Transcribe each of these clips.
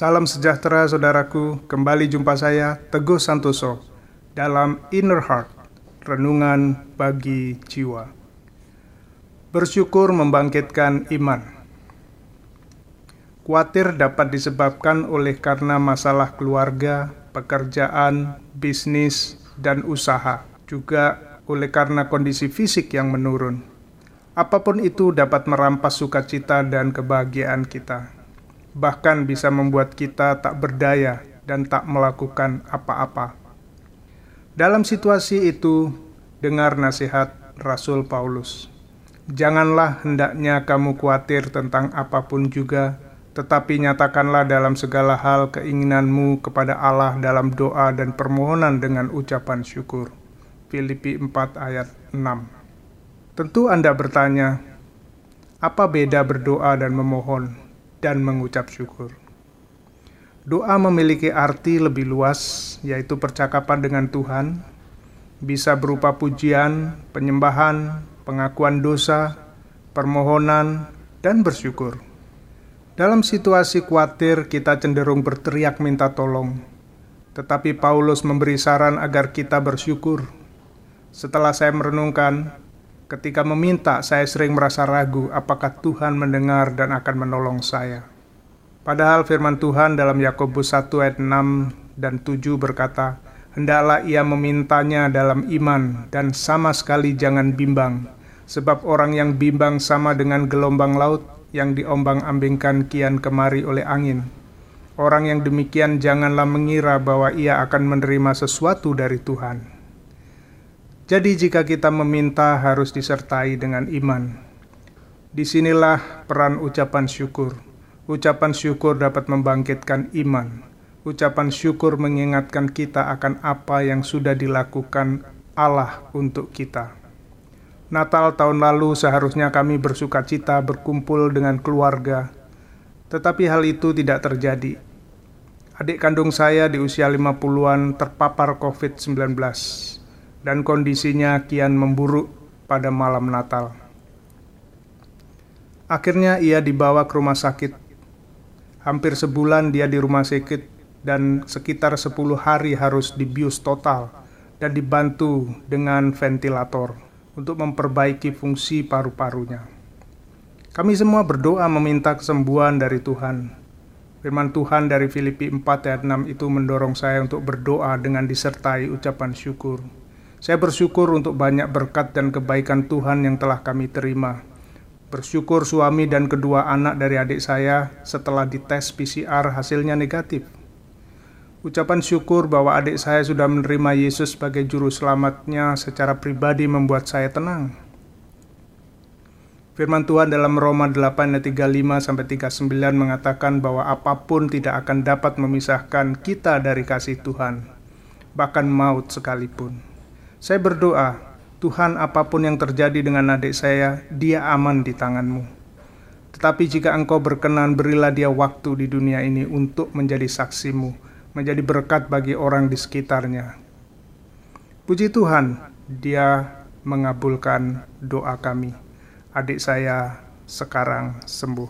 Salam sejahtera saudaraku, kembali jumpa saya Teguh Santoso dalam Inner Heart, Renungan bagi Jiwa. Bersyukur membangkitkan iman. Kuatir dapat disebabkan oleh karena masalah keluarga, pekerjaan, bisnis, dan usaha. Juga oleh karena kondisi fisik yang menurun. Apa pun itu dapat merampas sukacita dan kebahagiaan kita bahkan bisa membuat kita tak berdaya dan tak melakukan apa-apa. Dalam situasi itu, dengar nasihat Rasul Paulus. Janganlah hendaknya kamu khawatir tentang apa pun juga, tetapi nyatakanlah dalam segala hal keinginanmu kepada Allah dalam doa dan permohonan dengan ucapan syukur. Filipi 4 ayat 6 Tentu Anda bertanya, apa beda berdoa dan memohon? Dan mengucap syukur. Doa memiliki arti lebih luas, yaitu percakapan dengan Tuhan, bisa berupa pujian, penyembahan, pengakuan dosa, permohonan, dan bersyukur. Dalam situasi khawatir, kita cenderung berteriak minta tolong, tetapi Paulus memberi saran agar kita bersyukur. Setelah saya merenungkan, Ketika meminta, saya sering merasa ragu apakah Tuhan mendengar dan akan menolong saya. Padahal firman Tuhan dalam Yakobus 1 ayat 6 dan 7 berkata, Hendaklah ia memintanya dalam iman dan sama sekali jangan bimbang, sebab orang yang bimbang sama dengan gelombang laut yang diombang-ambingkan kian kemari oleh angin. Orang yang demikian janganlah mengira bahwa ia akan menerima sesuatu dari Tuhan. Jadi jika kita meminta harus disertai dengan iman. Di sinilah peran ucapan syukur. Ucapan syukur dapat membangkitkan iman. Ucapan syukur mengingatkan kita akan apa yang sudah dilakukan Allah untuk kita. Natal tahun lalu seharusnya kami bersuka cita berkumpul dengan keluarga, tetapi hal itu tidak terjadi. Adik kandung saya di usia 50-an terpapar COVID-19 dan kondisinya kian memburuk pada malam Natal. Akhirnya ia dibawa ke rumah sakit. Hampir sebulan dia di rumah sakit dan sekitar 10 hari harus dibius total dan dibantu dengan ventilator untuk memperbaiki fungsi paru-parunya. Kami semua berdoa meminta kesembuhan dari Tuhan. Firman Tuhan dari Filipi 4 ayat 6 itu mendorong saya untuk berdoa dengan disertai ucapan syukur. Saya bersyukur untuk banyak berkat dan kebaikan Tuhan yang telah kami terima. Bersyukur suami dan kedua anak dari adik saya setelah dites PCR hasilnya negatif. Ucapan syukur bahwa adik saya sudah menerima Yesus sebagai juru selamatnya secara pribadi membuat saya tenang. Firman Tuhan dalam Roma 8 ayat 35 sampai 39 mengatakan bahwa apa pun tidak akan dapat memisahkan kita dari kasih Tuhan, bahkan maut sekalipun. Saya berdoa, Tuhan apa pun yang terjadi dengan adik saya, dia aman di tanganmu. Tetapi jika engkau berkenan, berilah dia waktu di dunia ini untuk menjadi saksimu, menjadi berkat bagi orang di sekitarnya. Puji Tuhan, dia mengabulkan doa kami. Adik saya sekarang sembuh.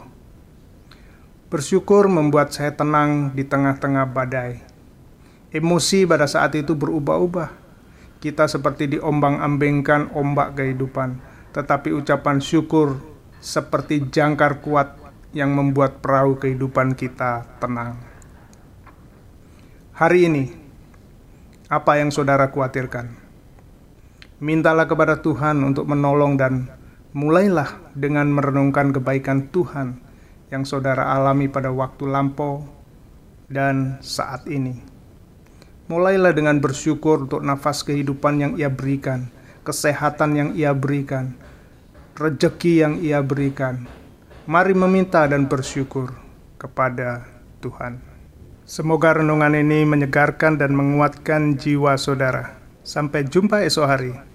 Bersyukur membuat saya tenang di tengah-tengah badai. Emosi pada saat itu berubah-ubah kita seperti diombang-ambingkan ombak kehidupan, tetapi ucapan syukur seperti jangkar kuat yang membuat perahu kehidupan kita tenang. Hari ini, apa yang saudara khawatirkan? Mintalah kepada Tuhan untuk menolong dan mulailah dengan merenungkan kebaikan Tuhan yang saudara alami pada waktu lampau dan saat ini. Mulailah dengan bersyukur untuk nafas kehidupan yang ia berikan, kesehatan yang ia berikan, rejeki yang ia berikan. Mari meminta dan bersyukur kepada Tuhan. Semoga renungan ini menyegarkan dan menguatkan jiwa saudara. Sampai jumpa esok hari.